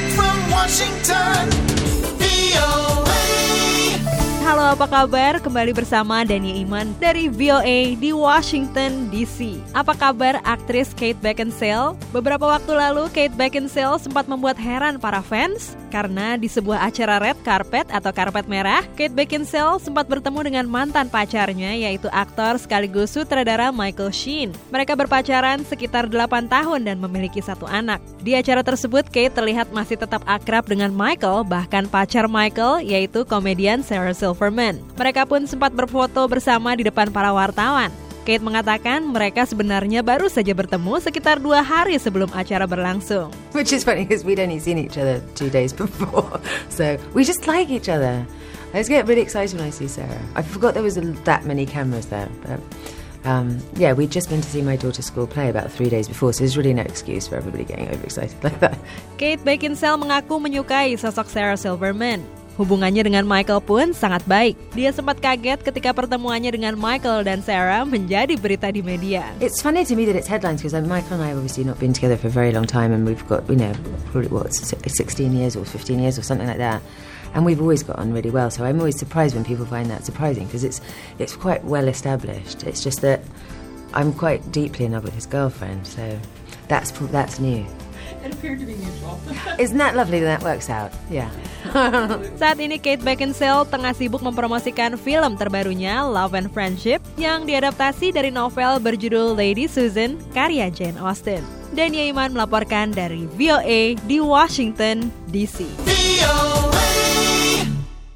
Direct from Washington, VOA. Apa kabar? Kembali bersama Dania Iman dari VOA di Washington DC. Apa kabar aktris Kate Beckinsale? Beberapa waktu lalu Kate Beckinsale sempat membuat heran para fans karena di sebuah acara red carpet atau karpet merah, Kate Beckinsale sempat bertemu dengan mantan pacarnya yaitu aktor sekaligus sutradara Michael Sheen. Mereka berpacaran sekitar 8 tahun dan memiliki satu anak. Di acara tersebut Kate terlihat masih tetap akrab dengan Michael, bahkan pacar Michael yaitu komedian Sarah Silverman. Mereka pun sempat berfoto bersama di depan para wartawan. Kate mengatakan mereka sebenarnya baru saja bertemu sekitar dua hari sebelum acara berlangsung. Which is funny because we'd only seen each other two days before. So we just like each other. I just get really excited when I see Sarah. I forgot there was a, that many cameras there. But um, yeah, we'd just been to see my daughter's school play about three days before, so there's really no excuse for everybody getting overexcited like that. Kate Beckinsale mengaku menyukai sosok Sarah Silverman. Hubungannya dengan Michael pun sangat baik. Dia sempat kaget ketika pertemuannya dengan Michael dan Sarah menjadi berita di media. It's funny to me that it's headlines because Michael and I have obviously not been together for a very long time, and we've got, you know, probably what, si- 16 years or 15 years or something like that. And we've always got on really well, so I'm always surprised when people find that surprising because it's it's quite well established. It's just that I'm quite deeply in love with his girlfriend, so that's that's new. It appeared to be mutual. Isn't that lovely that that works out? Yeah. Saat ini Kate Beckinsale tengah sibuk mempromosikan film terbarunya Love and Friendship yang diadaptasi dari novel berjudul Lady Susan karya Jane Austen. Dania Iman melaporkan dari VOA di Washington DC. VOA.